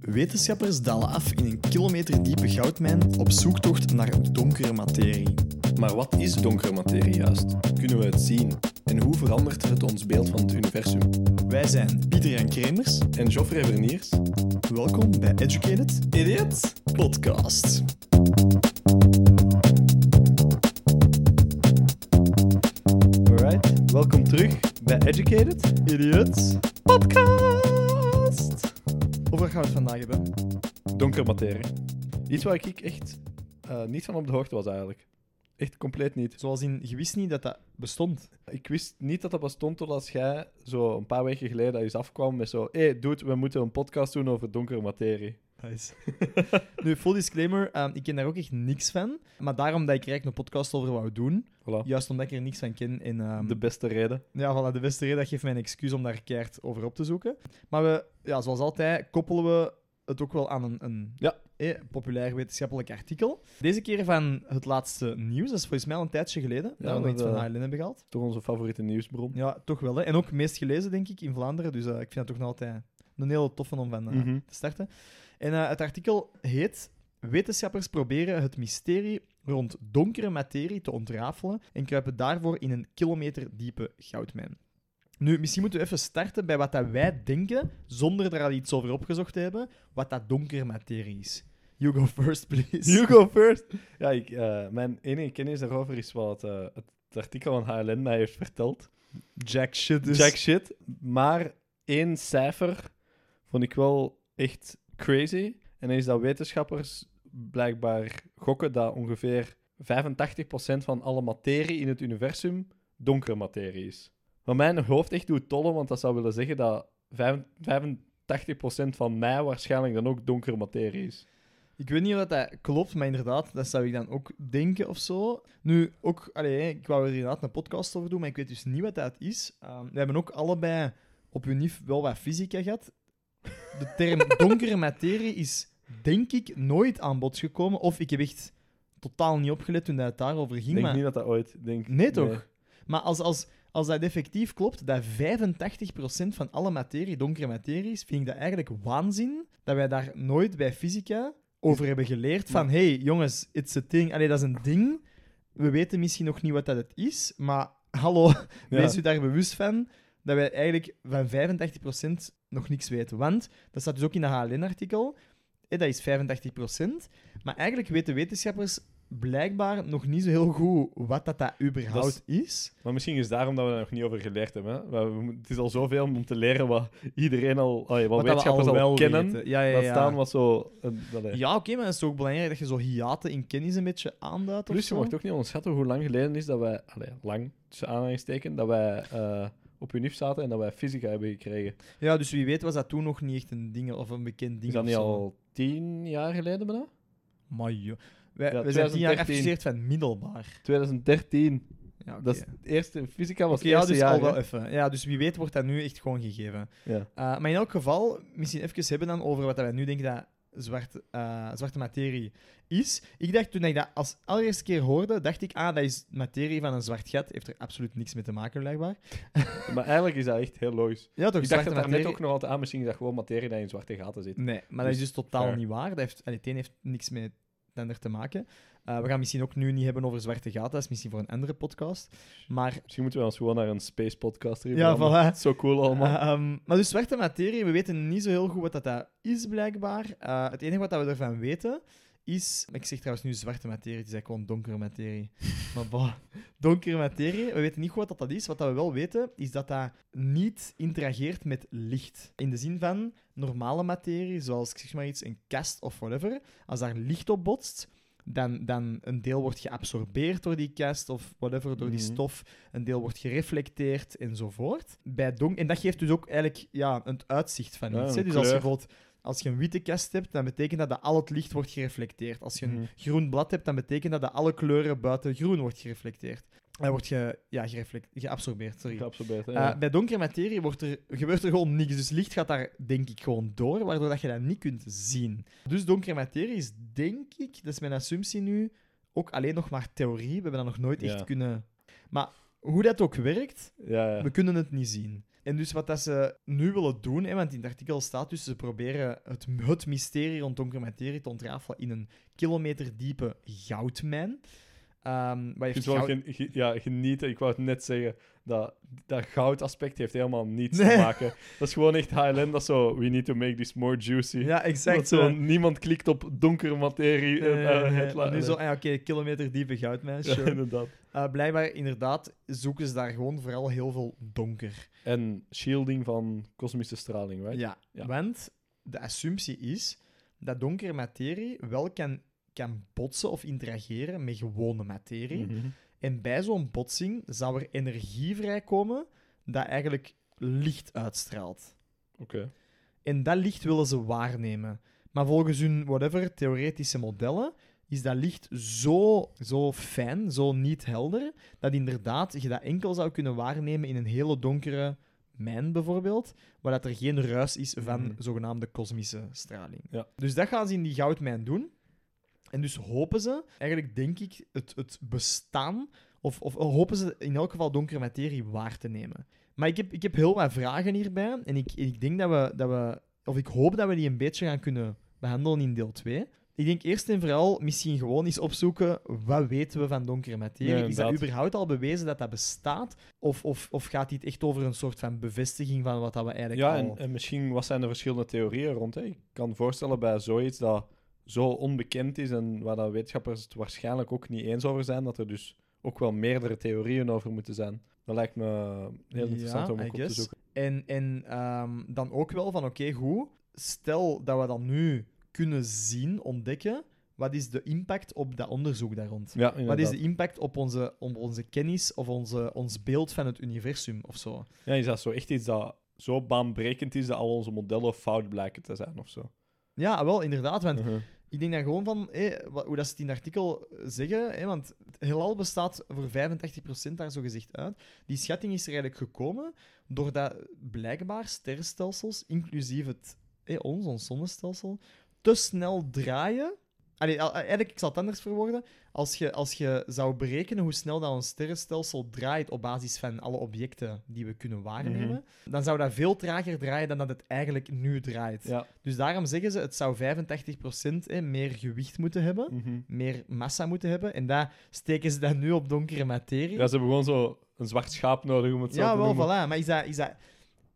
Wetenschappers dalen af in een kilometer diepe goudmijn op zoektocht naar donkere materie. Maar wat is donkere materie juist? Kunnen we het zien? En hoe verandert het ons beeld van het universum? Wij zijn Pieter Jan Kremers. En Geoffrey Verniers? Welkom bij Educated Idiot? Podcast. Alright, welkom terug bij Educated Idiots Podcast. Over wat gaan we het vandaag hebben? Donkere materie. Iets waar ik echt eh, niet van op de hoogte was eigenlijk. Echt compleet niet. Zoals in, je wist niet dat dat bestond. Ik wist niet dat dat bestond totdat jij zo een paar weken geleden eens afkwam met zo... Hé, hey, dude, we moeten een podcast doen over donkere materie. Nice. nu, full disclaimer, ehm, ik ken daar ook echt niks van. Maar daarom dat ik er eigenlijk een podcast over wou doen. Voilà. Juist omdat ik er niks van ken. En, ehm, De beste reden. Ja, voilà, de beste reden. Dat geeft mij een excuus om daar keihard over op te zoeken. Maar we, ja, zoals altijd, koppelen we het ook wel aan een, een Ja. eh, populair wetenschappelijk artikel. Deze keer van het laatste nieuws. Dat is volgens mij al een tijdje geleden. dat we nog dat, iets van eh, HLN hebben gehaald. Toch onze favoriete nieuwsbron. Ja, toch wel. Hè. En ook meest gelezen, denk ik, in Vlaanderen. Dus eh, ik vind het toch nog altijd een hele toffe om van eh, Mhm. te starten. En eh, het artikel heet... Wetenschappers proberen het mysterie rond donkere materie te ontrafelen en kruipen daarvoor in een kilometer diepe goudmijn. Nu, misschien moeten we even starten bij wat dat wij denken, zonder er al iets over opgezocht te hebben, wat dat donkere materie is. You go first, please. You go first. Ja, ik, eh, mijn enige kennis daarover is wat eh, het artikel van HLN mij heeft verteld. Jack shit dus. Jack shit. Maar één cijfer vond ik wel echt crazy. En is dat wetenschappers blijkbaar gokken dat ongeveer 85% van alle materie in het universum donkere materie is. Wat mijn hoofd echt doet tollen, want dat zou willen zeggen dat vijf- 85% van mij waarschijnlijk dan ook donkere materie is. Ik weet niet of dat klopt, maar inderdaad, dat zou ik dan ook denken of zo. Nu, ook, allee, ik wou er inderdaad een podcast over doen, maar ik weet dus niet wat dat is. Ehm, we hebben ook allebei op UNIF wel wat fysica gehad. De term donkere materie is, denk ik, nooit aan bod gekomen. Of ik heb echt totaal niet opgelet toen het daarover ging. Ik denk maar... niet dat dat ooit... Denk, Nee, toch? Maar als, als, als dat effectief klopt, dat 85% van alle materie donkere materie is, vind ik dat eigenlijk waanzin dat wij daar nooit bij fysica over hebben geleerd. Van, hey, jongens, it's a thing. Allee, dat is een ding. We weten misschien nog niet wat dat het is, maar hallo, Ja. wees u daar bewust van dat wij eigenlijk van 85% nog niks weten. Want, dat staat dus ook in dat HLN-artikel, eh, dat is 85%. Maar eigenlijk weten wetenschappers blijkbaar nog niet zo heel goed wat dat, dat überhaupt is. Maar misschien is het daarom dat we er nog niet over geleerd hebben. Hè? We het is al zoveel om te leren wat iedereen al, wat, Wat dat we wetenschappers al, kennen. weten. Ja, ja, ja. staan wat zo... een- allee. Ja, oké, maar het is ook belangrijk dat je zo hiaten in kennis een beetje aanduidt. Plus, je mag ook niet onderschatten hoe lang geleden is dat wij... Allee, lang, tussen aanhalingstekens, dat wij eh, op UNIF zaten en dat wij fysica hebben gekregen. Ja, dus wie weet was dat toen nog niet echt een ding of een bekend ding. Is dat niet al tien jaar geleden bijna? Maar joh. Wij, Ja, wij zijn tien jaar 2013. afgestudeerd van middelbaar. 2013. Ja. Dat is het eerste... Fysica was het ja, eerste dus jaar. al wel even. Ja, dus wie weet wordt dat nu echt gewoon gegeven. Ja. Uh, maar in elk geval, misschien even hebben dan over wat wij nu denken dat zwarte, eh, zwarte materie is. Ik dacht toen ik dat als allereerste keer hoorde, dacht ik, ah, dat is materie van een zwart gat. Heeft er absoluut niks mee te maken, blijkbaar. Maar eigenlijk is dat echt heel logisch. Ja, toch? Ik dacht dat daar net ook nog altijd aan. Misschien is dat gewoon materie dat in zwarte gaten zit. Nee, maar dat is Dus dus totaal fair. niet waar. Dat heeft, het een heeft niks met het ander te maken. Uh, we gaan misschien ook nu niet hebben over zwarte gaten. Dat is misschien voor een andere podcast. Maar Misschien moeten we ons gewoon naar een space podcast Ja, voilà. Zo cool allemaal. Ehm, maar dus zwarte materie, we weten niet zo heel goed wat dat, is, blijkbaar. Eh, het enige wat dat we ervan weten is... Ik zeg trouwens nu zwarte materie, het is eigenlijk gewoon donkere materie. maar bah, donkere materie, we weten niet goed wat dat, is. Wat dat we wel weten, is dat dat niet interageert met licht. In de zin van normale materie, zoals ik zeg maar iets, een kast of whatever. Als daar licht op botst, dan, dan een deel wordt geabsorbeerd door die kast of whatever, door die Mhm. stof. Een deel wordt gereflecteerd enzovoort. Bij donk en dat geeft dus ook eigenlijk ja, een uitzicht van iets. Hè? Dus als je bijvoorbeeld als je een witte kast hebt, dan betekent dat dat al het licht wordt gereflecteerd. Als je een Mhm. groen blad hebt, dan betekent dat dat alle kleuren buiten groen wordt gereflecteerd. Hij wordt ge, ja, geabsorbeerd. Sorry. Geabsorbeerd, Eh, ja. bij donkere materie wordt er, gebeurt er gewoon niks. Dus licht gaat daar, denk ik, gewoon door, waardoor dat je dat niet kunt zien. Dus donkere materie is, denk ik, dat is mijn assumptie nu, ook alleen nog maar theorie. We hebben dat nog nooit echt kunnen... Maar hoe dat ook werkt, ja. we kunnen het niet zien. En dus wat dat ze nu willen doen, hè, want in het artikel staat dus, ze proberen het, het mysterie rond donkere materie te ontrafelen in een kilometer diepe goudmijn. Heeft goud- gen- ge- ja, genieten. Ik wou het net zeggen. Dat, dat goudaspect heeft helemaal niets Nee. te maken. Dat is gewoon echt HLN. Dat zo, we need to make this more juicy. Ja, exact. dat zo, eh. niemand klikt op donkere materie. Nee, en, eh, nee. Maar nu zo, oké, kilometer diepe goudmijn, Ja, sure. inderdaad. Eh, blijkbaar, inderdaad, zoeken ze daar gewoon vooral heel veel donker. En shielding van kosmische straling, right? Ja, Ja. want de assumptie is dat donkere materie wel kan, kan botsen of interageren met gewone materie. Mhm. En bij zo'n botsing zou er energie vrijkomen dat eigenlijk licht uitstraalt. Oké. En dat licht willen ze waarnemen. Maar volgens hun whatever theoretische modellen is dat licht zo, zo fijn, zo niet helder, dat inderdaad je dat enkel zou kunnen waarnemen in een hele donkere mijn bijvoorbeeld, waar dat er geen ruis is van Mhm. zogenaamde kosmische straling. Ja. Dus dat gaan ze in die goudmijn doen. En dus hopen ze, eigenlijk denk ik, het, het bestaan, of, of hopen ze in elk geval donkere materie waar te nemen. Maar ik heb, ik heb heel wat vragen hierbij. En ik, ik denk dat we, dat we, of ik hoop dat we die een beetje gaan kunnen behandelen in deel 2. Ik denk eerst en vooral misschien gewoon eens opzoeken wat weten we van donkere materie. Ja, is dat überhaupt al bewezen dat dat bestaat? Of, of, of gaat dit echt over een soort van bevestiging van wat dat we eigenlijk Ja, al... en, en misschien wat zijn de verschillende theorieën rond? Hè? Ik kan voorstellen bij zoiets dat zo onbekend is en waar dat wetenschappers het waarschijnlijk ook niet eens over zijn, dat er dus ook wel meerdere theorieën over moeten zijn. Dat lijkt me heel interessant Ja, om ook op te zoeken. En, en ehm, dan ook wel van, oké, goed. Stel dat we dan nu kunnen zien, ontdekken, wat is de impact op dat onderzoek daar rond? Ja, Wat is de impact op onze, op onze kennis of onze, ons beeld van het universum of zo? Ja, is dat zo echt iets dat zo baanbrekend is dat al onze modellen fout blijken te zijn of zo? Ja, wel, inderdaad. Want Mhm. Ik denk dan gewoon van, hoe dat ze het in het artikel zeggen, want het heelal bestaat voor 85% daar zo gezegd uit. Die schatting is er eigenlijk gekomen doordat blijkbaar sterrenstelsels, inclusief het, ons, ons zonnestelsel, te snel draaien. Allee, al- eigenlijk, ik zal het anders verwoorden. Als je, als je zou berekenen hoe snel dat een sterrenstelsel draait op basis van alle objecten die we kunnen waarnemen, dan zou dat veel trager draaien dan dat het eigenlijk nu draait. Ja. Dus daarom zeggen ze, het zou 85% hè, meer gewicht moeten hebben, Mhm. meer massa moeten hebben. En dat steken ze dan nu op donkere materie. ja, ze hebben gewoon zo een zwart schaap nodig om het zo Ja, te wel, noemen. voilà. Maar is dat, is dat...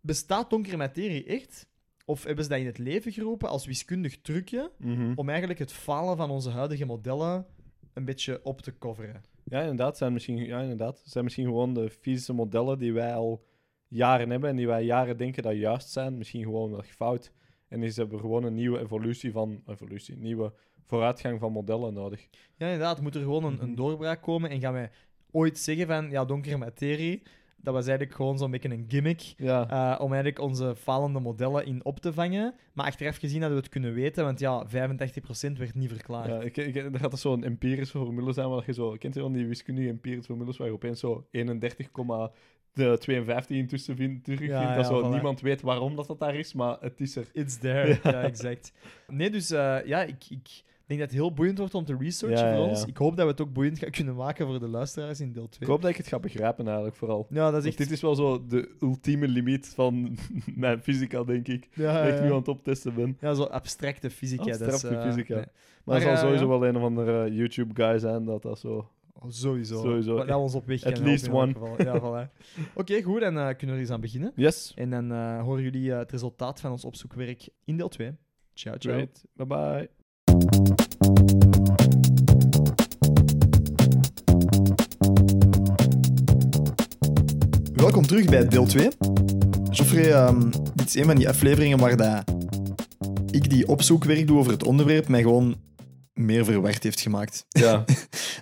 bestaat donkere materie echt? Of hebben ze dat in het leven geroepen als wiskundig trucje Mhm. om eigenlijk het falen van onze huidige modellen een beetje op te coveren? Ja, inderdaad. Zijn misschien, ja, inderdaad. zijn misschien gewoon de fysische modellen die wij al jaren hebben en die wij jaren denken dat juist zijn, misschien gewoon wel fout. En is hebben gewoon een nieuwe evolutie van evolutie, nieuwe vooruitgang van modellen nodig. Ja, inderdaad. Moet er gewoon een, een Mhm. doorbraak komen en gaan wij ooit zeggen van, ja, donkere materie, dat was eigenlijk gewoon zo'n beetje een gimmick. Ja, eh, om eigenlijk onze falende modellen in op te vangen. Maar achteraf gezien hadden we het kunnen weten, want ja, 85% werd niet verklaard. ja ik, ik, er gaat er zo'n empirische formule zijn waar je zo, kent je wel die wiskundige empirische formules waar je opeens zo 31,52 intussen vindt, terugvindt, Ja, dat ja, zo voilà. niemand weet waarom dat, dat daar is, maar het is er. It's there. Ja, exact. Nee, dus eh, ja, ik, ik denk dat het heel boeiend wordt om te researchen voor ons. Ik hoop dat we het ook boeiend gaan kunnen maken voor de luisteraars in deel Ik 2. hoop dat ik het ga begrijpen eigenlijk, vooral. Ja, dat is echt... dit is wel zo de ultieme limiet van mijn fysica, denk ik. Dat ik nu aan het optesten ben. Ja, zo abstracte fysica. dat is, Abstracte eh, fysica. nee. Maar, er zal eh, sowieso wel een of andere YouTube-guy zijn dat dat zo... Oh, sowieso. Sowieso. Dat we ons op weg At least geval. Ja, voilà. Oké, goed. Dan eh, kunnen we er eens aan beginnen. Yes. En dan eh, horen jullie eh, het resultaat van ons opzoekwerk in deel 2. Ciao, ciao. Great. Bye-bye. Welkom terug bij deel 2. Geoffrey, ehm, dit is een van die afleveringen waar dat ik die opzoekwerk doe over het onderwerp mij gewoon meer verward heeft gemaakt. Ja.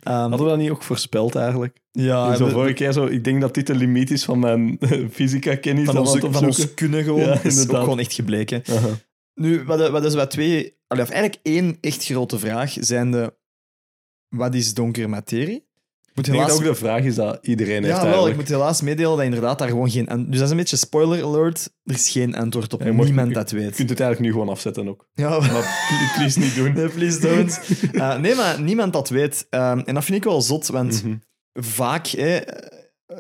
Ehm, Hadden we dat niet ook voorspeld eigenlijk? ja, zo vorige keer zo, ik denk dat dit de limiet is van mijn fysica-kennis. van, ons, van ons kunnen gewoon Ja, is ook gewoon echt gebleken. Aha. Nu, wat, wat is wat twee... Of eigenlijk één echt grote vraag zijn de... Wat is donkere materie? Ik moet Ik denk helaas... dat ook de vraag is dat iedereen heeft ja, wel, ik moet helaas meedelen dat inderdaad daar gewoon geen... Dus dat is een beetje spoiler alert. Er is geen antwoord op. Ja, je Niemand je- dat Je weet. kunt het eigenlijk nu gewoon afzetten ook. Ja, Maar pl- please niet doen. Nee, please don't. Eh, nee, maar niemand dat weet. Ehm, en dat vind ik wel zot, want Mhm. vaak, hè,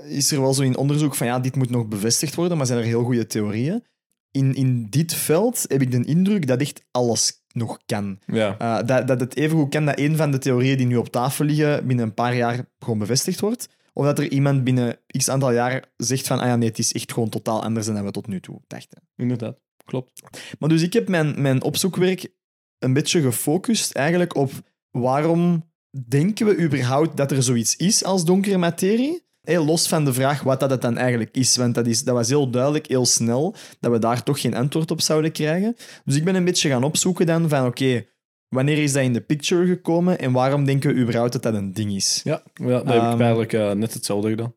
is er wel zo in onderzoek van ja, dit moet nog bevestigd worden, maar zijn er heel goede theorieën. In, in dit veld heb ik de indruk dat echt alles nog kan. Ja. Uh, dat, dat het evengoed kan dat een van de theorieën die nu op tafel liggen binnen een paar jaar gewoon bevestigd wordt. Of dat er iemand binnen x aantal jaar zegt van ah ja, nee, het is echt gewoon totaal anders dan we tot nu toe dachten. Inderdaad, klopt. Maar dus ik heb mijn, mijn opzoekwerk een beetje gefocust eigenlijk op waarom denken we überhaupt dat er zoiets is als donkere materie? Hey, los van de vraag wat dat het dan eigenlijk is, want dat, is, dat was heel duidelijk, heel snel, dat we daar toch geen antwoord op zouden krijgen. Dus ik ben een beetje gaan opzoeken dan van oké, wanneer is dat in de picture gekomen en waarom denken we überhaupt dat dat een ding is? Ja, ja dat heb Ehm, ik eigenlijk eh, net hetzelfde gedaan.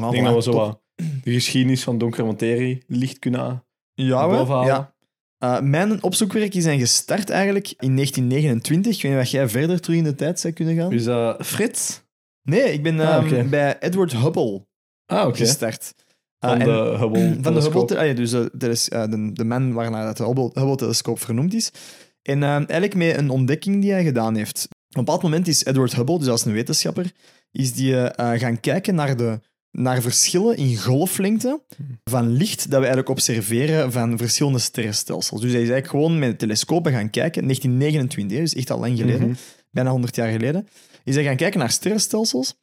Ah, ik denk voilà, dat we zo wat de geschiedenis van donkere materie licht kunnen Ja, bovenhalen. ja. Uh, mijn opzoekwerk zijn gestart eigenlijk in 1929. Ik weet niet of jij verder terug in de tijd zou kunnen gaan. Is dat Frits? Nee, ik ben Ah, ehm, bij Edward Hubble Ah, gestart. Uh, Van de Hubble van de. Hubble, ah ja, dus eh, dat is eh, de, de man waarnaar het Hubble, Hubble-telescoop vernoemd is. En eh, eigenlijk met een ontdekking die hij gedaan heeft. Op een bepaald moment is Edward Hubble, dus als een wetenschapper, is die eh, gaan kijken naar, de, naar verschillen in golflengte van licht dat we eigenlijk observeren van verschillende sterrenstelsels. Dus hij is eigenlijk gewoon met telescopen gaan kijken, 1929, dus echt al lang geleden, Mhm. bijna 100 jaar geleden, is hij gaan kijken naar sterrenstelsels.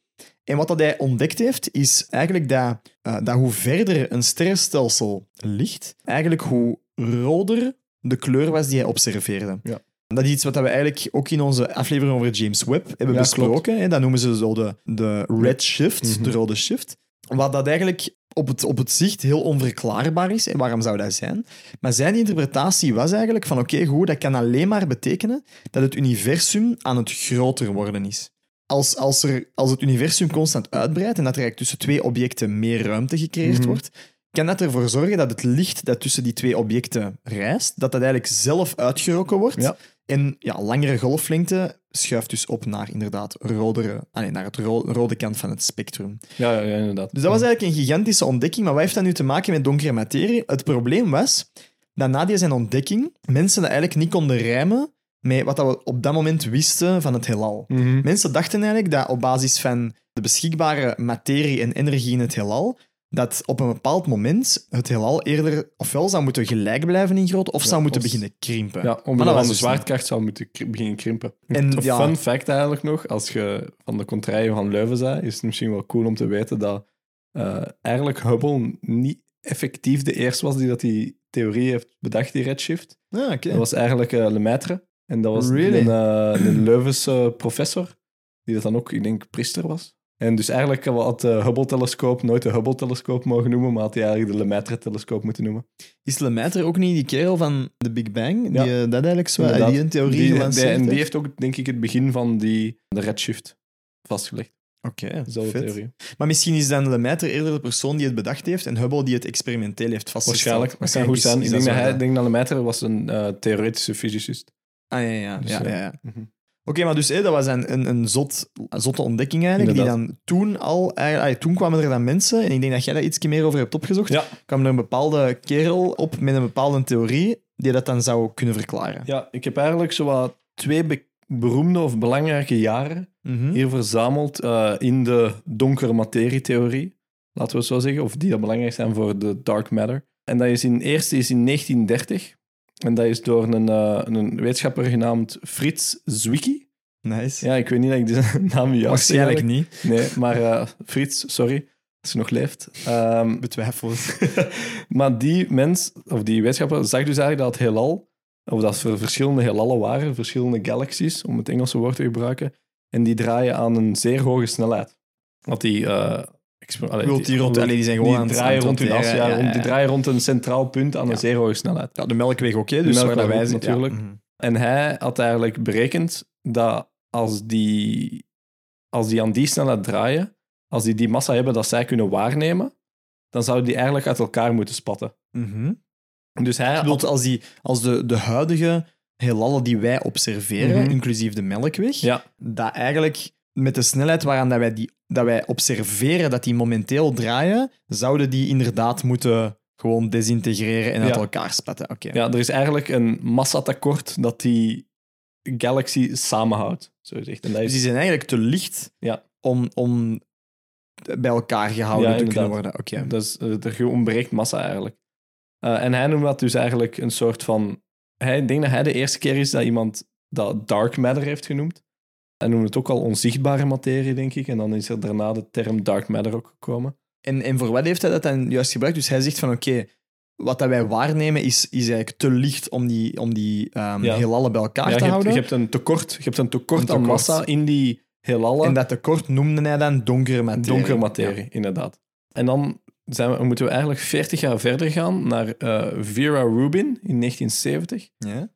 En wat dat hij ontdekt heeft, is eigenlijk dat, eh, dat hoe verder een sterrenstelsel ligt, eigenlijk hoe roder de kleur was die hij observeerde. Ja. Dat is iets wat we eigenlijk ook in onze aflevering over James Webb hebben Ja, besproken. Hè? Dat noemen ze zo de, de red shift, Mhm. de rode shift. Wat dat eigenlijk op het, op het zicht heel onverklaarbaar is. En waarom zou dat zijn? Maar zijn interpretatie was eigenlijk van oké, goed, dat kan alleen maar betekenen dat het universum aan het groter worden is. Als, als, er, als het universum constant uitbreidt en dat er eigenlijk tussen twee objecten meer ruimte gecreëerd Mhm. wordt, kan dat ervoor zorgen dat het licht dat tussen die twee objecten reist, dat dat eigenlijk zelf uitgerokken wordt. Ja. En ja, langere golflengte schuift dus op naar inderdaad rodere, ah nee, naar het ro- rode kant van het spectrum. Ja, ja, ja, inderdaad. Dus dat was eigenlijk een gigantische ontdekking. Maar wat heeft dat nu te maken met donkere materie? Het probleem was dat na die zijn ontdekking mensen dat eigenlijk niet konden rijmen met wat dat we op dat moment wisten van het heelal. Mhm. Mensen dachten eigenlijk dat op basis van de beschikbare materie en energie in het heelal, dat op een bepaald moment het heelal eerder ofwel zou moeten gelijk blijven in grootte, of Ja, zou moeten beginnen krimpen. Ja, Maar omwille dat van de dus zwaartekracht zou moeten kri- beginnen krimpen. En Een ja. fun fact eigenlijk nog, als je van de contraire van Leuven zei, is het misschien wel cool om te weten dat eh, eigenlijk Hubble niet effectief de eerste was die dat die theorie heeft bedacht, die redshift. Ah, oké. Dat was eigenlijk eh Lemaitre. En dat was Really? een, eh, een Leuvense professor, die dat dan ook, ik denk, priester was. En dus eigenlijk had de Hubble-telescoop nooit de Hubble-telescoop mogen noemen, maar had hij eigenlijk de Lemaitre-telescoop moeten noemen. Is Lemaitre ook niet die kerel van de Big Bang? Die Ja. eh, dat eigenlijk zo, Inderdaad. die een theorie Die, die- en die heeft? ook, denk ik, het begin van die, de redshift vastgelegd. Oké, vet. theorie. Maar misschien is dan Lemaitre eerder de persoon die het bedacht heeft en Hubble die het experimenteel heeft vastgesteld. Waarschijnlijk. Dat kan goed is- zijn. Ik denk dat, hij, denk dat Lemaitre was een eh, theoretische fysicist. Ah, ja, ja. Dus, ja, eh, ja, ja. mhm. Oké, maar dus hé, dat was een, een, een, zot, een zotte ontdekking eigenlijk, die dan toen al... eigenlijk- ah, toen kwamen er dan mensen, en ik denk dat jij daar iets meer over hebt opgezocht, Ja. kwam er een bepaalde kerel op met een bepaalde theorie die dat dan zou kunnen verklaren. Ja, ik heb eigenlijk zo wat twee be- beroemde of belangrijke jaren Mhm. hier verzameld eh, in de donkere materie-theorie. Laten we het zo zeggen. Of die dat belangrijk zijn voor de dark matter. En dat is in eerste is in 1930. En dat is door een, eh, een wetenschapper genaamd Frits Zwicky. Nice. Ja, ik weet niet dat ik deze naam juist Waarschijnlijk eigenlijk. niet. Nee, maar eh, Frits, sorry, als je nog leeft. Ehm, Betwijfeld. maar die mens, of die wetenschapper, zag dus eigenlijk dat het heelal, of dat er verschillende heelallen waren, verschillende galaxies, om het Engelse woord te gebruiken, en die draaien aan een zeer hoge snelheid. Want die... eh allee, die rond- allee, die zijn gewoon die aan het- draaien aan rond hun as, ja, ja, Die draaien rond een centraal punt aan een zeer hoge snelheid. Ja, de melkweg ook, hè, dus melkweg waar dat wij natuurlijk. Mhm. En hij had eigenlijk berekend dat als die, als die aan die snelheid draaien, als die die massa hebben dat zij kunnen waarnemen, dan zouden die eigenlijk uit elkaar moeten spatten. Mhm. Dus hij had- als, die, als de, de huidige heelallen die wij observeren, Mhm. inclusief de melkweg, Ja, dat eigenlijk met de snelheid waaraan dat wij, die, dat wij observeren dat die momenteel draaien, zouden die inderdaad moeten gewoon desintegreren en uit Ja. elkaar spatten. Oké. ja, er is eigenlijk een massatekort dat die galaxy samenhoudt, zo gezegd. En dat Dus is, die zijn eigenlijk te licht Ja. om, om bij elkaar gehouden Ja, te kunnen worden. Oké. Dus eh, er ontbreekt massa eigenlijk. Eh, en hij noemt dat dus eigenlijk een soort van... Hij, ik denk dat hij de eerste keer is dat iemand dat dark matter heeft genoemd. Hij noemde het ook al onzichtbare materie, denk ik. En dan is er daarna de term dark matter ook gekomen. En, en voor wat heeft hij dat dan juist gebruikt? Dus hij zegt van oké, wat dat wij waarnemen is, is eigenlijk te licht om die, om die ehm Ja. heelallen bij elkaar Ja, te je, hebt, houden. je hebt een tekort, je hebt een tekort Een aan massa in die heelallen. En dat tekort noemde hij dan donkere materie. Donkere materie, inderdaad. En dan zijn we, moeten we eigenlijk 40 jaar verder gaan naar eh, Vera Rubin in 1970. Ja.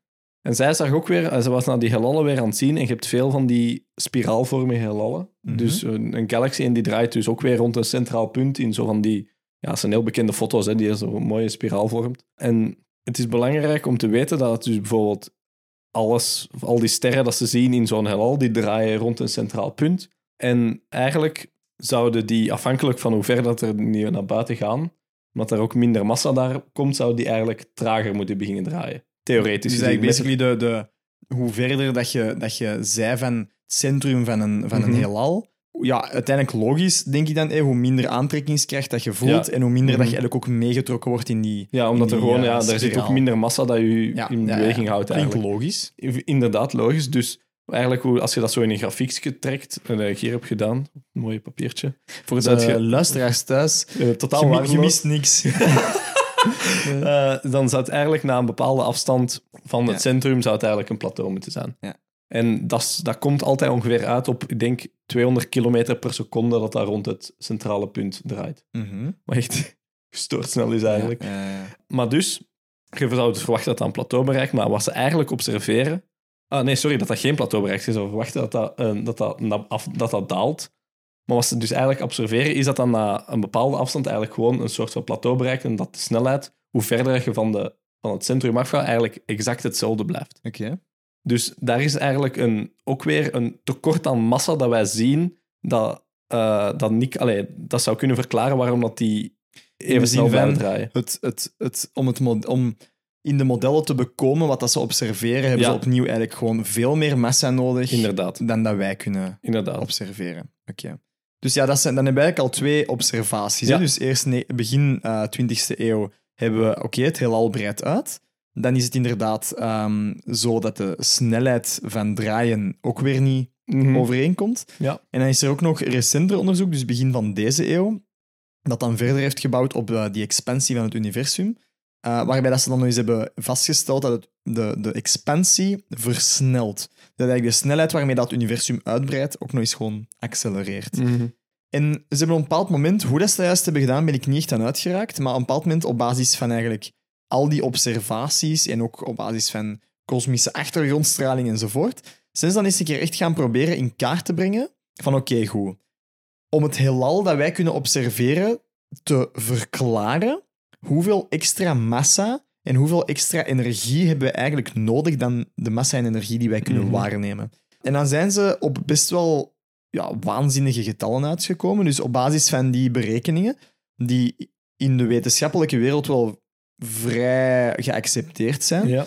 En zij zag ook weer, eh, ze was naar die heelallen weer aan het zien. En je hebt veel van die spiraalvormige heelallen. Mhm. Dus een, een galaxy en die draait dus ook weer rond een centraal punt in zo van die... Ja, het zijn heel bekende foto's, hè, die zo'n mooie spiraal vormt. En het is belangrijk om te weten dat het dus bijvoorbeeld alles, al die sterren dat ze zien in zo'n heelal, die draaien rond een centraal punt. En eigenlijk zouden die, afhankelijk van hoe ver dat er niet naar buiten gaan, omdat er ook minder massa daar komt, zouden die eigenlijk trager moeten beginnen draaien. Theoretisch. Dus eigenlijk basically de, de, hoe verder dat je, dat je zij van het centrum van een, van een Mhm. heelal, ja, uiteindelijk logisch, denk ik dan, eh, hoe minder aantrekkingskracht dat je voelt Ja. en hoe minder dat Mhm. je eigenlijk ook meegetrokken wordt in die... Ja, omdat er gewoon, eh, ja, daar zit ook minder massa dat je Ja, in ja, beweging houdt Klinkt eigenlijk. logisch. Inderdaad, logisch. Dus eigenlijk, hoe, als je dat zo in een grafiekje trekt, en dat ik hier heb gedaan, een mooi papiertje, Voor de je- luisteraars thuis, eh, totaal je, je mist niks. Eh, dan zou het eigenlijk na een bepaalde afstand van het centrum zou het eigenlijk een plateau moeten zijn. Ja. En dat, is- dat komt altijd ongeveer uit op, ik denk, 200 kilometer per seconde dat dat rond het centrale punt draait. Mhm. Wat echt gestoord snel is eigenlijk. Ja, ja, ja. Maar dus, je zou dus verwachten dat dat een plateau bereikt, maar wat ze eigenlijk observeren... Ah, nee, sorry, dat dat geen plateau bereikt. Je zou verwachten dat dat, eh, dat, dat, na- af, dat dat daalt. Maar wat ze dus eigenlijk observeren, is dat dan na een bepaalde afstand eigenlijk gewoon een soort van plateau bereikt en dat de snelheid, hoe verder je van, de, van het centrum afgaat, eigenlijk exact hetzelfde blijft. Oké. Dus daar is eigenlijk een, ook weer een tekort aan massa dat wij zien, dat, eh, dat, niet, allee, dat zou kunnen verklaren waarom dat die even snel draaien. Het, het, het, om, het mod- om in de modellen te bekomen wat dat ze observeren, hebben Ja. ze opnieuw eigenlijk gewoon veel meer massa nodig Inderdaad, dan dat wij kunnen inderdaad. observeren. Oké. Dus ja, dat zijn, dan hebben we eigenlijk al twee observaties. Ja. Dus eerst begin eh 20e eeuw hebben we, oké, het heelal breidt uit. Dan is het inderdaad ehm, zo dat de snelheid van draaien ook weer niet Mhm. overeenkomt. Ja. En dan is er ook nog recenter onderzoek, dus begin van deze eeuw, dat dan verder heeft gebouwd op eh, die expansie van het universum. Eh, waarbij dat ze dan nog eens hebben vastgesteld dat het, de, de expansie versnelt. Dat eigenlijk de snelheid waarmee dat universum uitbreidt ook nog eens gewoon accelereert. Mhm. En ze hebben op een bepaald moment, hoe dat ze dat juist hebben gedaan, ben ik niet echt aan uitgeraakt. Maar op een bepaald moment, op basis van eigenlijk al die observaties en ook op basis van kosmische achtergrondstraling enzovoort, ze dan eens een keer echt gaan proberen in kaart te brengen van oké, goed. Om het heelal dat wij kunnen observeren te verklaren, hoeveel extra massa en hoeveel extra energie hebben we eigenlijk nodig dan de massa en energie die wij kunnen Mhm. waarnemen. En dan zijn ze op best wel ja, waanzinnige getallen uitgekomen. Dus op basis van die berekeningen, die in de wetenschappelijke wereld wel vrij geaccepteerd zijn, Ja.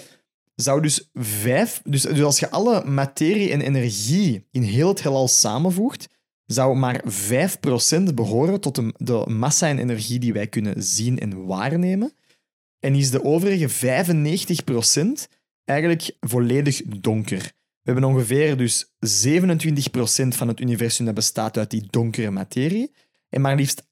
zou dus vijf... Dus, dus als je alle materie en energie in heel het heelal samenvoegt, zou maar 5% behoren tot de, de massa en energie die wij kunnen zien en waarnemen. En is de overige 95% eigenlijk volledig donker. We hebben ongeveer dus 27% van het universum dat bestaat uit die donkere materie. En maar liefst 68%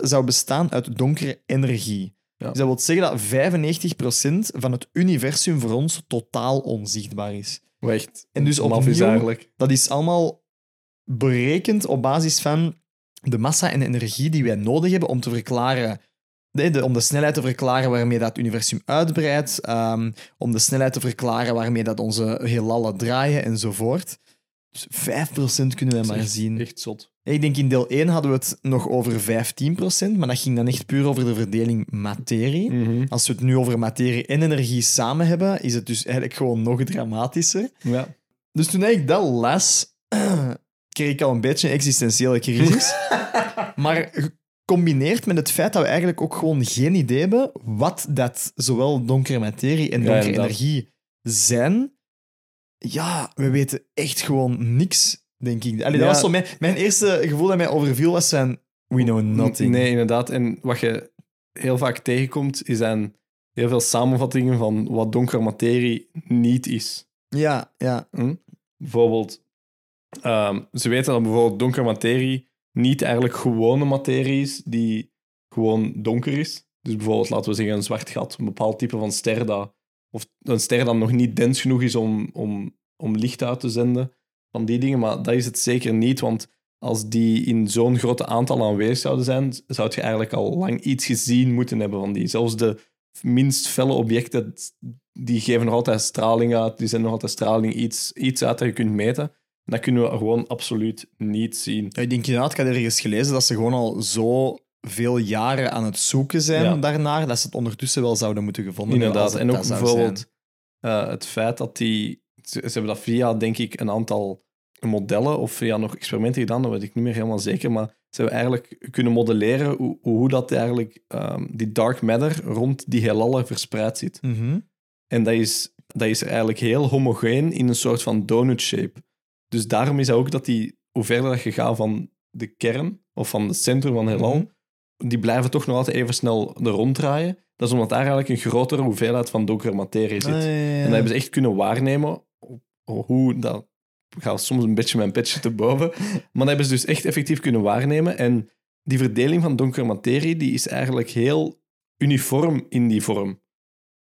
zou bestaan uit donkere energie. Ja. Dus dat wil zeggen dat 95% van het universum voor ons totaal onzichtbaar is. Echt En dus is eigenlijk. Dat is allemaal berekend op basis van de massa en energie die wij nodig hebben om te verklaren. nee, de- om de snelheid te verklaren waarmee dat universum uitbreidt, ehm, om de snelheid te verklaren waarmee dat onze heelallen draaien enzovoort. Dus 5% kunnen wij maar echt- zien. Echt zot. Ik denk in deel 1 hadden we het nog over 15%, maar dat ging dan echt puur over de verdeling materie. Mhm. Als we het nu over materie en energie samen hebben, is het dus eigenlijk gewoon nog dramatischer. Ja. Dus toen ik dat las, kreeg ik al een beetje een existentiële crisis. maar gecombineerd met het feit dat we eigenlijk ook gewoon geen idee hebben wat dat zowel donkere materie en donkere energie zijn. Ja, we weten echt gewoon niks denk ik. Allee, Ja. dat was zo mijn, mijn eerste gevoel dat mij overviel was van... We know nothing. Nee, inderdaad. En wat je heel vaak tegenkomt, is dan heel veel samenvattingen van wat donkere materie niet is. Ja, ja. Hm? Bijvoorbeeld, ehm, ze weten dat bijvoorbeeld donkere materie niet eigenlijk gewone materie is die gewoon donker is. Dus bijvoorbeeld, laten we zeggen, een zwart gat, een bepaald type van ster dat, of een ster dat nog niet dens genoeg is om, om, om licht uit te zenden, van die dingen. Maar dat is het zeker niet, want als die in zo'n grote aantal aanwezig zouden zijn, zou je eigenlijk al lang iets gezien moeten hebben van die. Zelfs de minst felle objecten, die geven nog altijd straling uit, die zijn nog altijd straling iets, iets uit dat je kunt meten. Dat kunnen we gewoon absoluut niet zien. Ja, ik denk inderdaad, ik had ergens gelezen dat ze gewoon al zo veel jaren aan het zoeken zijn Ja. daarnaar, dat ze het ondertussen wel zouden moeten gevonden hebben. Inderdaad. En ook bijvoorbeeld eh, het feit dat die... Ze, ze hebben dat via, denk ik, een aantal modellen of via nog experimenten gedaan, dat weet ik niet meer helemaal zeker, maar ze hebben eigenlijk kunnen modelleren hoe, hoe dat eigenlijk ehm, die dark matter rond die heelallen verspreid zit. Mhm. En dat is, dat is eigenlijk heel homogeen in een soort van donut shape. Dus daarom is dat ook dat die, hoe verder dat je gaat van de kern of van het centrum van het heelal, Mhm. die blijven toch nog altijd even snel er ronddraaien. Dat is omdat daar eigenlijk een grotere hoeveelheid van donkere materie zit. Ah, ja, ja, ja. En dat hebben ze echt kunnen waarnemen. Hoe dat gaat soms een beetje mijn petje te boven. Maar dat hebben ze dus echt effectief kunnen waarnemen. En die verdeling van donkere materie die is eigenlijk heel uniform in die vorm.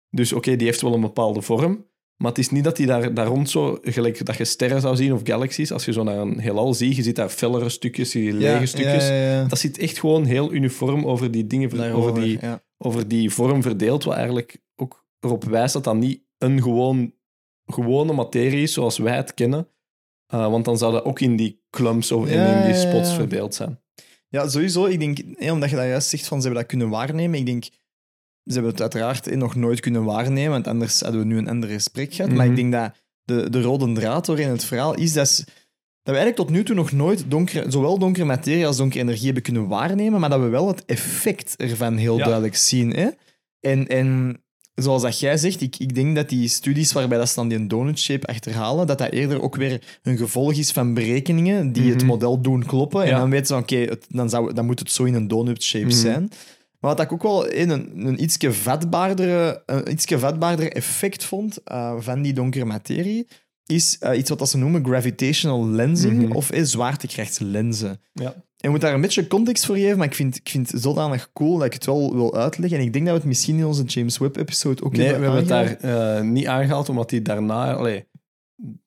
Dus oké, die heeft wel een bepaalde vorm. Maar het is niet dat die daar, daar rond zo, gelijk dat je sterren zou zien of galaxies, als je zo naar een heelal ziet, je ziet daar fellere stukjes, je ziet lege stukjes. Ja, ja, ja. Dat zit echt gewoon heel uniform over die dingen, ver- over die, over die vorm verdeeld, wat eigenlijk ook erop wijst dat dat niet een gewoon, gewone materie is zoals wij het kennen. Uh, want dan zou dat ook in die clumps of in die spots verdeeld zijn. Ja, sowieso. Ik denk, eh, omdat je dat juist zegt van ze hebben dat kunnen waarnemen. Ik denk, ze hebben het uiteraard nog nooit kunnen waarnemen, want anders hadden we nu een ander gesprek gehad. Maar Mhm. ik denk dat de, de rode draad in het verhaal is dat, dat we eigenlijk tot nu toe nog nooit donkere, zowel donkere materie als donkere energie hebben kunnen waarnemen, maar dat we wel het effect ervan heel Ja. duidelijk zien. Hè? En, en zoals dat jij zegt, ik, ik denk dat die studies waarbij dat ze dan die donut shape achterhalen, dat dat eerder ook weer een gevolg is van berekeningen die het Mhm. model doen kloppen. En dan weten ze, oké, dan, zou- dan moet het zo in een donut shape Mhm. zijn. Maar wat ik ook wel in een, een ietsje vatbaardere, een ietsje vatbaardere effect vond eh, van die donkere materie, is eh, iets wat ze noemen gravitational lensing Mhm. of eh, zwaartekrachtslenzen. Ja. En je moet daar een beetje context voor geven, maar ik vind, ik vind het zodanig cool dat ik het wel wil uitleggen. En ik denk dat we het misschien in onze James Webb-episode ook Nee, we hebben het daar eh, niet aangehaald, omdat die daarna... Allee,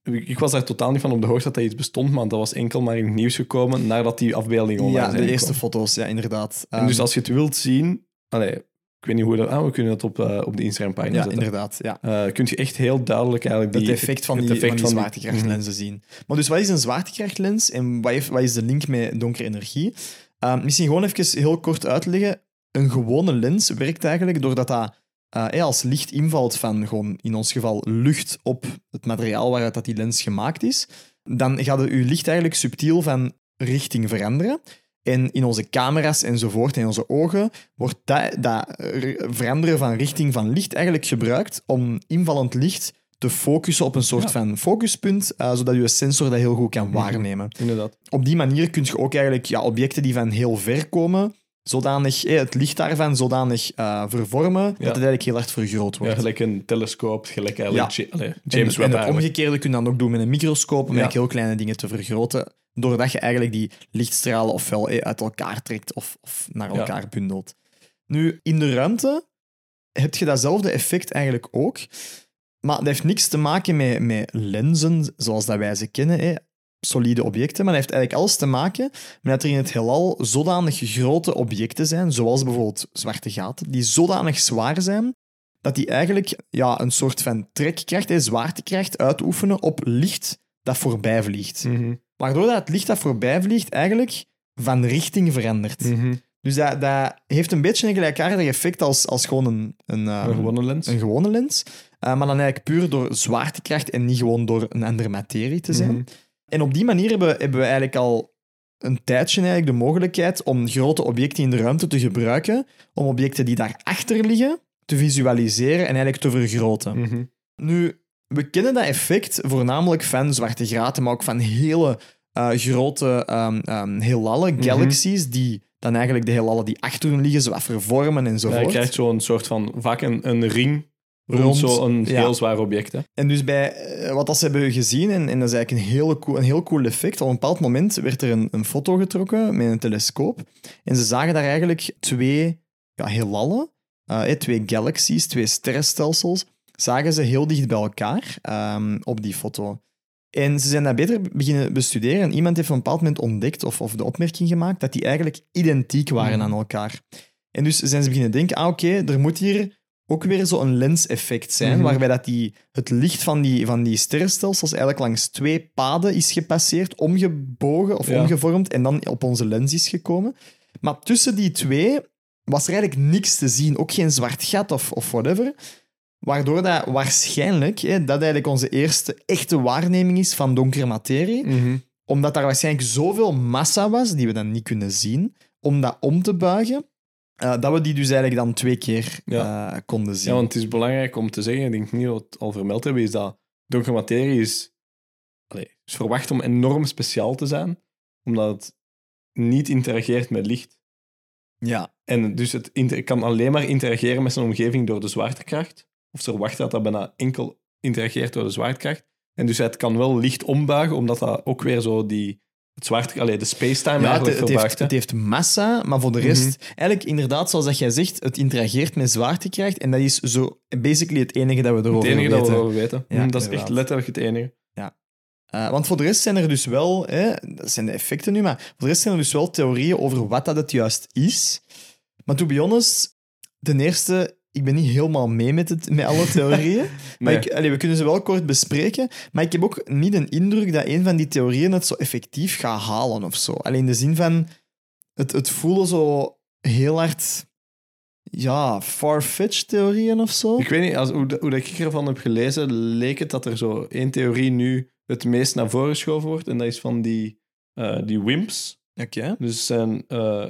ik was daar totaal niet van op de hoogte dat dat iets bestond, maar dat was enkel maar in het nieuws gekomen nadat die afbeeldingen online Ja, de eerste foto's, ja, inderdaad. En dus Ehm, als je het wilt zien... Allee, ik weet niet hoe dat... Ah, we kunnen dat op, eh, op de Instagram-pagina ja, zetten. inderdaad. Ja. Eh, kun je echt heel duidelijk eigenlijk die, het effect van het die, effect van die zwaartekrachtlenzen zien. Maar dus wat is een zwaartekrachtlens en wat, heeft, wat is de link met donkere energie? Ehm, misschien gewoon even heel kort uitleggen. Een gewone lens werkt eigenlijk doordat dat eh, als licht invalt van gewoon in ons geval lucht op het materiaal waaruit dat die lens gemaakt is, dan gaat uw licht eigenlijk subtiel van richting veranderen. En in onze camera's enzovoort, in onze ogen, wordt dat, dat veranderen van richting van licht eigenlijk gebruikt om invallend licht te focussen op een soort Ja. van focuspunt, eh, zodat je sensor dat heel goed kan waarnemen. Inderdaad. Op die manier kun je ook eigenlijk ja, objecten die van heel ver komen, zodanig, eh, het licht daarvan zodanig eh, vervormen, dat het eigenlijk heel hard vergroot wordt. Ja, gelijk een telescoop, gelijk eigenlijk Ja. Allee, En- James en, Webb het eigenlijk. omgekeerde kun je dan ook doen met een microscoop om heel kleine dingen te vergroten, doordat je eigenlijk die lichtstralen ofwel eh, uit elkaar trekt of, of naar elkaar bundelt. Nu, in de ruimte heb je datzelfde effect eigenlijk ook, maar dat heeft niks te maken met, met lenzen zoals dat wij ze kennen, hè. Solide objecten, maar dat heeft eigenlijk alles te maken met dat er in het heelal zodanig grote objecten zijn, zoals bijvoorbeeld zwarte gaten, die zodanig zwaar zijn dat die eigenlijk ja, een soort van trekkracht en zwaartekracht uitoefenen op licht dat voorbij vliegt. Mhm. Waardoor dat het licht dat voorbij vliegt eigenlijk van richting verandert. Mhm. Dus dat, dat heeft een beetje een gelijkaardig effect als, als gewoon een, een, Een gewone lens. een gewone lens. Eh, maar dan eigenlijk puur door zwaartekracht en niet gewoon door een andere materie te zijn. Mhm. En op die manier hebben, hebben we eigenlijk al een tijdje eigenlijk de mogelijkheid om grote objecten in de ruimte te gebruiken, om objecten die daarachter liggen te visualiseren en eigenlijk te vergroten. Mhm. Nu, we kennen dat effect voornamelijk van zwarte gaten, maar ook van hele eh, grote ehm um, heelallen, Mhm. galaxies, die dan eigenlijk de heelallen die achter hun liggen, zo wat vervormen Ja, enzovoort. je krijgt zo'n soort van vaak een, een ring rond, zo'n ja. heel zwaar object. Hè. En dus bij eh, wat dat ze hebben gezien, en, en dat is eigenlijk een, hele cool, een heel cool effect. Op een bepaald moment werd er een, een foto getrokken met een telescoop. En ze zagen daar eigenlijk twee ja, heelallen, eh, eh, twee galaxies, twee sterrenstelsels, zagen ze heel dicht bij elkaar ehm, op die foto. En ze zijn dat beter beginnen bestuderen. En iemand heeft op een bepaald moment ontdekt, of, of de opmerking gemaakt, dat die eigenlijk identiek waren Mhm. aan elkaar. En dus zijn ze beginnen denken, ah oké, er moet hier ook weer zo'n lenseffect zijn, Mhm. waarbij dat die, het licht van die, van die sterrenstelsels eigenlijk langs twee paden is gepasseerd, omgebogen of Ja. omgevormd, en dan op onze lens is gekomen. Maar tussen die twee was er eigenlijk niks te zien, ook geen zwart gat of, of whatever. Waardoor dat waarschijnlijk hè, dat eigenlijk onze eerste echte waarneming is van donkere materie omdat daar waarschijnlijk zoveel massa was, die we dan niet kunnen zien, om dat om te buigen, eh, dat we die dus eigenlijk dan twee keer eh, konden zien. Ja, want het is belangrijk om te zeggen, ik denk niet dat we het al vermeld hebben, is dat donkere materie is, is verwacht om enorm speciaal te zijn, omdat het niet interageert met licht. ja. En dus het inter- kan alleen maar interageren met zijn omgeving door de zwaartekracht. Of ze verwachten dat dat bijna enkel interageert door de zwaartekracht. En dus het kan wel licht ombuigen, omdat dat ook weer zo die, het allee, de spacetime Ja, het, eigenlijk het heeft, het heeft massa, maar voor de rest, eigenlijk inderdaad, zoals dat jij zegt, het interageert met zwaartekracht. En dat is zo basically het enige dat we het erover enige weten. dat we erover weten. Ja, Hm, dat is echt letterlijk het enige. Eh, want voor de rest zijn er dus wel, hè, dat zijn de effecten nu, maar voor de rest zijn er dus wel theorieën over wat dat het juist is. Maar to be honest, ten eerste, ik ben niet helemaal mee met, het, met alle theorieën. Maar Nee. ik, allee, we kunnen ze wel kort bespreken. Maar ik heb ook niet een indruk dat een van die theorieën het zo effectief gaat halen of zo. Alleen in de zin van, het, het voelde zo heel hard, ja, far-fetched theorieën of zo. Ik weet niet, als, hoe, hoe dat ik ervan heb gelezen, leek het dat er zo één theorie nu het meest naar voren geschoven wordt. En dat is van die, eh, die WIMPs. Oké. Dus zijn eh,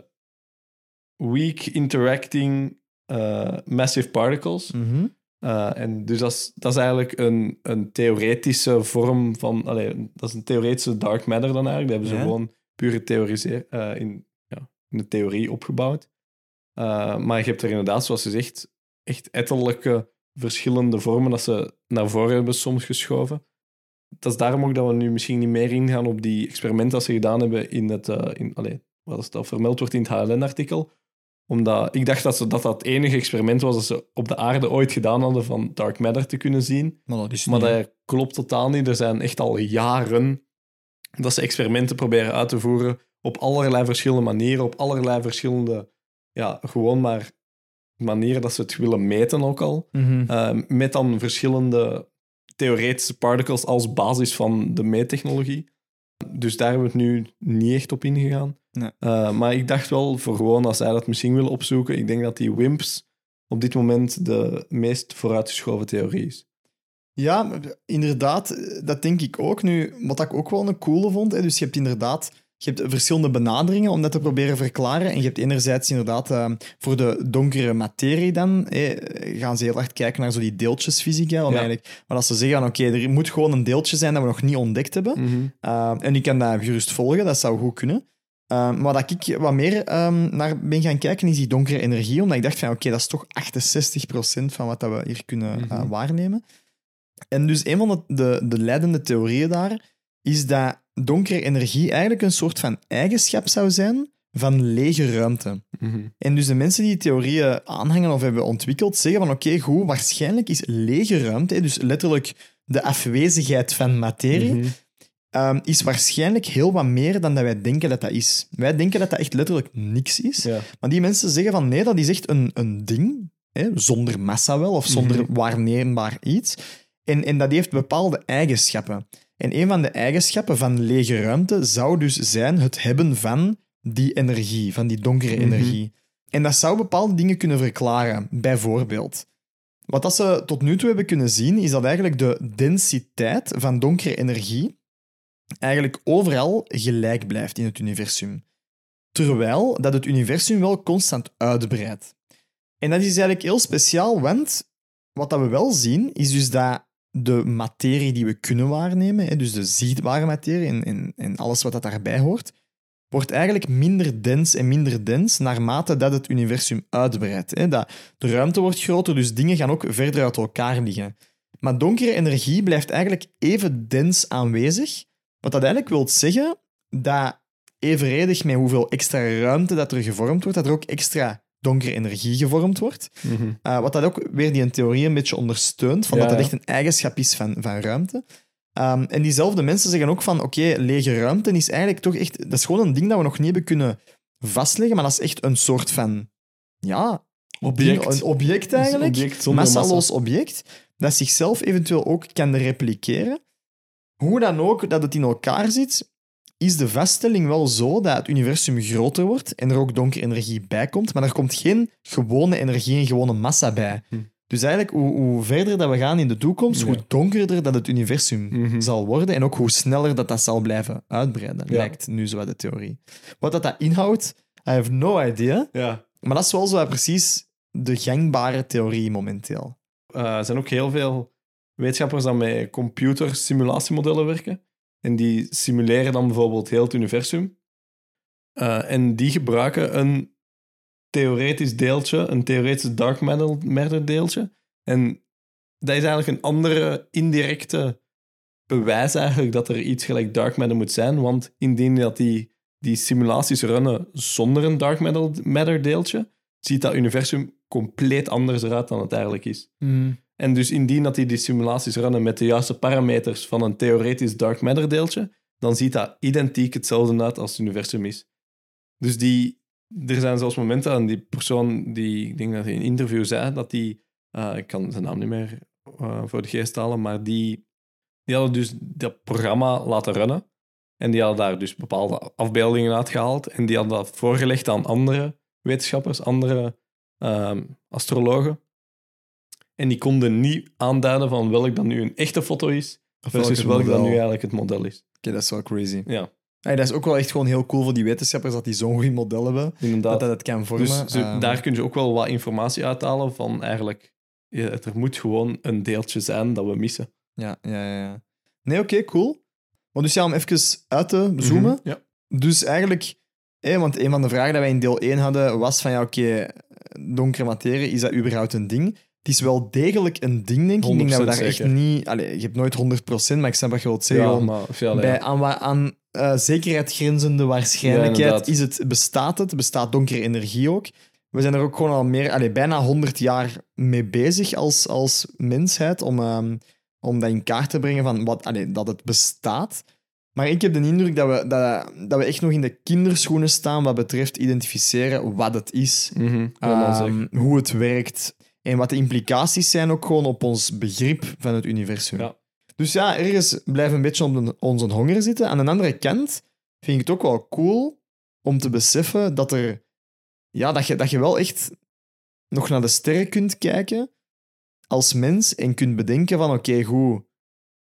weak interacting eh, massive particles. Eh, en dus dat is, dat is eigenlijk een, een theoretische vorm van... Allee, dat is een theoretische dark matter dan eigenlijk. Dat hebben ze Ja. gewoon puur eh, in, ja, in de theorie opgebouwd. Maar je hebt er inderdaad, zoals je zegt, echt etterlijke verschillende vormen dat ze naar voren hebben soms geschoven. Dat is daarom ook dat we nu misschien niet meer ingaan op die experimenten dat ze gedaan hebben in het... in, allee, wat dat vermeld wordt in het HLN-artikel omdat ik dacht dat, ze, dat dat het enige experiment was dat ze op de aarde ooit gedaan hadden van dark matter te kunnen zien. Maar dat is Maar niet, dat klopt totaal niet. Er zijn echt al jaren dat ze experimenten proberen uit te voeren op allerlei verschillende manieren, op allerlei verschillende, ja, gewoon maar manieren dat ze het willen meten ook al. Mhm. Eh, met dan verschillende theoretische particles als basis van de meettechnologie. Dus daar hebben we het nu niet echt op ingegaan. Nee. Eh, maar ik dacht wel, voor gewoon als zij dat misschien willen opzoeken, ik denk dat die WIMPs op dit moment de meest vooruitgeschoven theorie is. Ja, inderdaad, eh, dat denk ik ook. Nu, wat ik ook wel een coole vond, hè, dus je hebt inderdaad je hebt verschillende benaderingen om dat te proberen verklaren. En je hebt enerzijds inderdaad eh, voor de donkere materie dan, gaan ze heel hard kijken naar zo die deeltjesfysica. Om Ja. eigenlijk, maar als ze zeggen, oké, er moet gewoon een deeltje zijn dat we nog niet ontdekt hebben. Uh, en ik kan dat gerust volgen, dat zou goed kunnen. Uh, maar dat ik wat meer um, naar ben gaan kijken, is die donkere energie. Omdat ik dacht van, oké, dat is toch 68% van wat dat we hier kunnen uh, Mhm. waarnemen. En dus een van de, de, de leidende theorieën daar is dat donkere energie eigenlijk een soort van eigenschap zou zijn van lege ruimte. Mhm. En dus de mensen die die theorieën aanhangen of hebben ontwikkeld, zeggen van oké, goed, waarschijnlijk is lege ruimte, dus letterlijk de afwezigheid van materie, Mhm. Um, is waarschijnlijk heel wat meer dan dat wij denken dat dat is. Wij denken dat dat echt letterlijk niks is. Ja. Maar die mensen zeggen van nee, dat is echt een, een ding, hè, zonder massa wel, of zonder Mhm. waarneembaar iets. En, en dat heeft bepaalde eigenschappen. En een van de eigenschappen van lege ruimte zou dus zijn het hebben van die energie, van die donkere Mhm. energie. En dat zou bepaalde dingen kunnen verklaren. Bijvoorbeeld, wat dat ze tot nu toe hebben kunnen zien, is dat eigenlijk de densiteit van donkere energie eigenlijk overal gelijk blijft in het universum. Terwijl dat het universum wel constant uitbreidt. En dat is eigenlijk heel speciaal, want wat dat we wel zien, is dus dat de materie die we kunnen waarnemen, dus de zichtbare materie en, en, en alles wat dat daarbij hoort, wordt eigenlijk minder dens en minder dens naarmate dat het universum uitbreidt. Dat, de ruimte wordt groter, dus dingen gaan ook verder uit elkaar liggen. Maar donkere energie blijft eigenlijk even dens aanwezig, wat dat eigenlijk wil zeggen dat evenredig met hoeveel extra ruimte dat er gevormd wordt, dat er ook extra donkere energie gevormd wordt. Mhm. Uh, wat dat ook weer die theorie een beetje ondersteunt, van Ja, dat dat echt een eigenschap is van, van ruimte. Um, en diezelfde mensen zeggen ook van, oké, lege ruimte is eigenlijk toch echt... Dat is gewoon een ding dat we nog niet hebben kunnen vastleggen, maar dat is echt een soort van... Ja, Object. ding- een object eigenlijk. Een object massaloos massa. object, dat zichzelf eventueel ook kan repliceren. Hoe dan ook dat het in elkaar zit, is de vaststelling wel zo dat het universum groter wordt en er ook donkere energie bij komt, maar er komt geen gewone energie en gewone massa bij. Hm. Dus eigenlijk, hoe, hoe verder dat we gaan in de toekomst, Ja. hoe donkerder dat het universum Mhm. zal worden en ook hoe sneller dat dat zal blijven uitbreiden, Ja. lijkt nu zo de theorie. Wat dat, dat inhoudt, I have no idea. Ja. Maar dat is wel zo precies de gangbare theorie momenteel. Eh, er zijn ook heel veel wetenschappers die met computersimulatiemodellen werken. En die simuleren dan bijvoorbeeld heel het universum. Eh, en die gebruiken een theoretisch deeltje, een theoretisch dark matter, deeltje. En dat is eigenlijk een andere indirecte bewijs eigenlijk dat er iets gelijk dark matter moet zijn. Want indien dat die, die simulaties runnen zonder een dark matter, deeltje, ziet dat universum compleet anders eruit dan het eigenlijk is. En dus indien dat die, simulaties runnen met de juiste parameters van een theoretisch dark matter deeltje, dan ziet dat identiek hetzelfde uit als het universum is. Dus die, er zijn zelfs momenten, en die persoon die, ik denk dat hij in een interview zei, dat die, eh, ik kan zijn naam niet meer eh, voor de geest halen, maar die, die hadden dus dat programma laten runnen. En die hadden daar dus bepaalde afbeeldingen uitgehaald. En die hadden dat voorgelegd aan andere wetenschappers, andere ehm, astrologen. En die konden niet aanduiden van welk dan nu een echte foto is, versus welk dan nu eigenlijk het model is. Oké, dat is wel crazy. Ja, Hey, dat is ook wel echt gewoon heel cool voor die wetenschappers dat die zo'n goed model hebben. Dat inderdaad. dat het kan vormen. Dus ze- Ehm, daar kun je ook wel wat informatie uithalen van eigenlijk, ja, er moet gewoon een deeltje zijn dat we missen. Ja, ja, ja, ja. Nee, oké, cool. Maar dus ja, om even uit te zoomen. Mhm, Ja. Dus eigenlijk, hé, want een van de vragen die wij in deel 1 hadden was van ja, oké, donkere materie, is dat überhaupt een ding? Het is wel degelijk een ding, denk ik. Ik denk dat we daar 100% echt niet... Allee, je hebt nooit 100%, maar ik snap wat je wilt zeggen. Ja, gewoon maar ja, bij ja. aan, aan eh, zekerheid grenzende waarschijnlijkheid is het, bestaat het, bestaat donkere energie ook. We zijn er ook gewoon al meer, allee, bijna 100 jaar mee bezig als, als mensheid om, ehm, om dat in kaart te brengen van wat, allee, dat het bestaat. Maar ik heb de indruk dat we, dat, dat we echt nog in de kinderschoenen staan wat betreft identificeren wat het is, Mhm, ehm, hoe het werkt en wat de implicaties zijn ook gewoon op ons begrip van het universum. Ja. Dus ja, ergens blijven een beetje op onze honger zitten. Aan de andere kant vind ik het ook wel cool om te beseffen dat er... Ja, dat je, dat je wel echt nog naar de sterren kunt kijken als mens en kunt bedenken van oké, goed,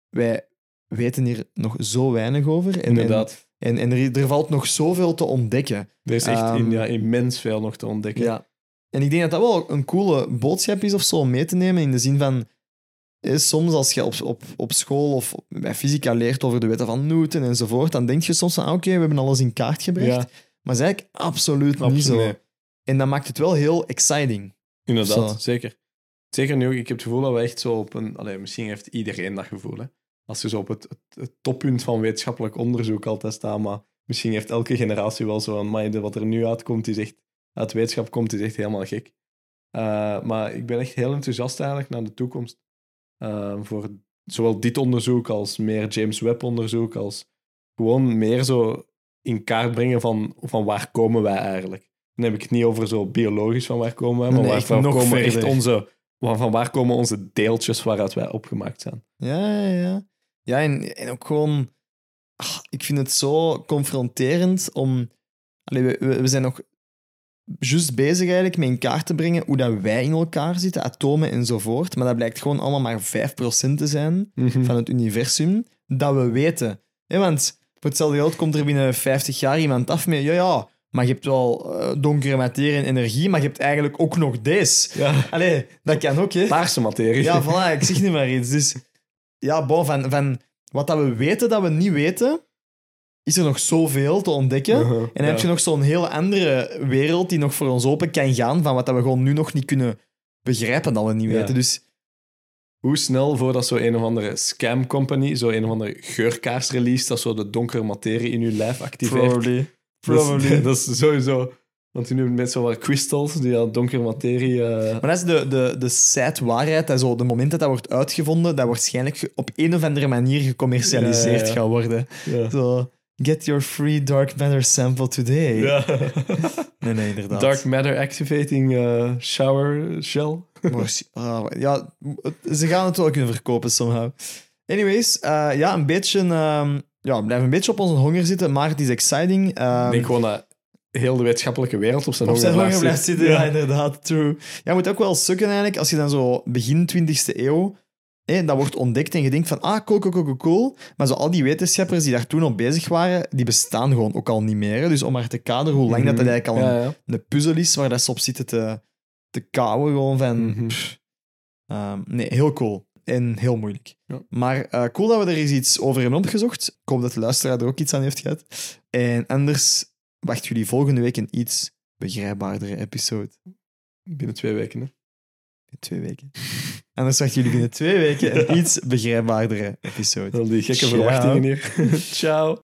wij weten hier nog zo weinig over. En, Inderdaad. En, en, er, er valt nog zoveel te ontdekken. Er is echt Ehm, in, ja, immens veel nog te ontdekken. Ja. En ik denk dat dat wel een coole boodschap is of zo om mee te nemen. In de zin van, eh, soms als je op, op, op school of bij fysica leert over de wetten van Newton enzovoort, dan denk je soms van, ah, oké, we hebben alles in kaart gebracht. Ja. Maar dat is eigenlijk absoluut niet zo. nee. En dat maakt het wel heel exciting. Inderdaad, Zo. zeker. Zeker nu ook. Ik heb het gevoel dat we echt zo op een... Allee, misschien heeft iedereen dat gevoel, hè. Als je zo op het, het, het toppunt van wetenschappelijk onderzoek altijd staat, maar misschien heeft elke generatie wel zo een... Maar wat er nu uitkomt, is echt... Uit wetenschap komt, is echt helemaal gek. Eh, maar ik ben echt heel enthousiast eigenlijk naar de toekomst. Eh, voor zowel dit onderzoek als meer James Webb-onderzoek, als gewoon meer zo in kaart brengen van, van waar komen wij eigenlijk. Dan heb ik het niet over zo biologisch van waar komen wij, maar Nee, waar, nog komen echt onze, van waar komen onze deeltjes waaruit wij opgemaakt zijn. Ja, ja, ja. Ja, en, en ook gewoon... ah, ik vind het zo confronterend om... Allee, we, we we zijn nog juist bezig eigenlijk met in kaart te brengen hoe dat wij in elkaar zitten, atomen enzovoort. Maar dat blijkt gewoon allemaal maar 5% te zijn van het universum dat we weten. Want voor hetzelfde geld komt er binnen 50 jaar iemand af met... Ja, ja, maar je hebt wel eh, donkere materie en energie, maar je hebt eigenlijk ook nog deze. Ja, Allee, dat kan ook, hè. paarse materie. Ja, voilà, ik zeg niet maar iets. Dus ja, bon, van, van wat dat we weten dat we niet weten, is er nog zoveel te ontdekken. En dan ja. heb je nog zo'n hele andere wereld die nog voor ons open kan gaan, van wat dat we gewoon nu nog niet kunnen begrijpen dat we niet Ja. weten. Dus Hoe snel voordat zo een of andere scam company zo een of andere geurkaars release dat zo de donkere materie in je lijf activeert. probably. Dat is- Probably. Dat is, sowieso. Want nu met zo wat crystals die al donkere materie. eh, Maar dat is de, de, de sad waarheid. Dat zo, de moment dat dat wordt uitgevonden, dat waarschijnlijk op een of andere manier gecommercialiseerd Ja, ja, ja. gaat worden. Zo, get your free dark matter sample today. Ja. Nee, nee, inderdaad. Dark matter activating eh, shower shell. Ah, ja, ze gaan het wel kunnen verkopen somehow. Anyways, eh, ja, een beetje... ehm, ja, we blijven een beetje op onze honger zitten, maar het is exciting. Ehm, Ik denk gewoon dat heel de wetenschappelijke wereld op zijn op honger zijn honger blijft blijft zitten, ja, inderdaad, true. Ja, je moet ook wel sukken eigenlijk, als je dan zo begin 20e eeuw, hè, dat wordt ontdekt en je denkt van, ah, cool, cool, cool, cool. Maar zo al die wetenschappers die daar toen op bezig waren, die bestaan gewoon ook al niet meer. Dus om maar te kaderen hoe lang dat, dat eigenlijk al een, Mhm. Ja, ja. een puzzel is, waar dat ze op zitten te, te kauwen, gewoon van... Mhm. pff. Ehm, nee, heel cool. En heel moeilijk. Ja. Maar eh, cool dat we er eens iets over hebben opgezocht. Ik hoop dat de luisteraar er ook iets aan heeft gehad. En anders wachten jullie volgende week een iets begrijpbaardere episode. Binnen twee weken. Hè. In twee weken. Anders wachten jullie binnen twee weken een iets begrijpbaardere episode. Al die gekke Ciao. verwachtingen hier. Ciao.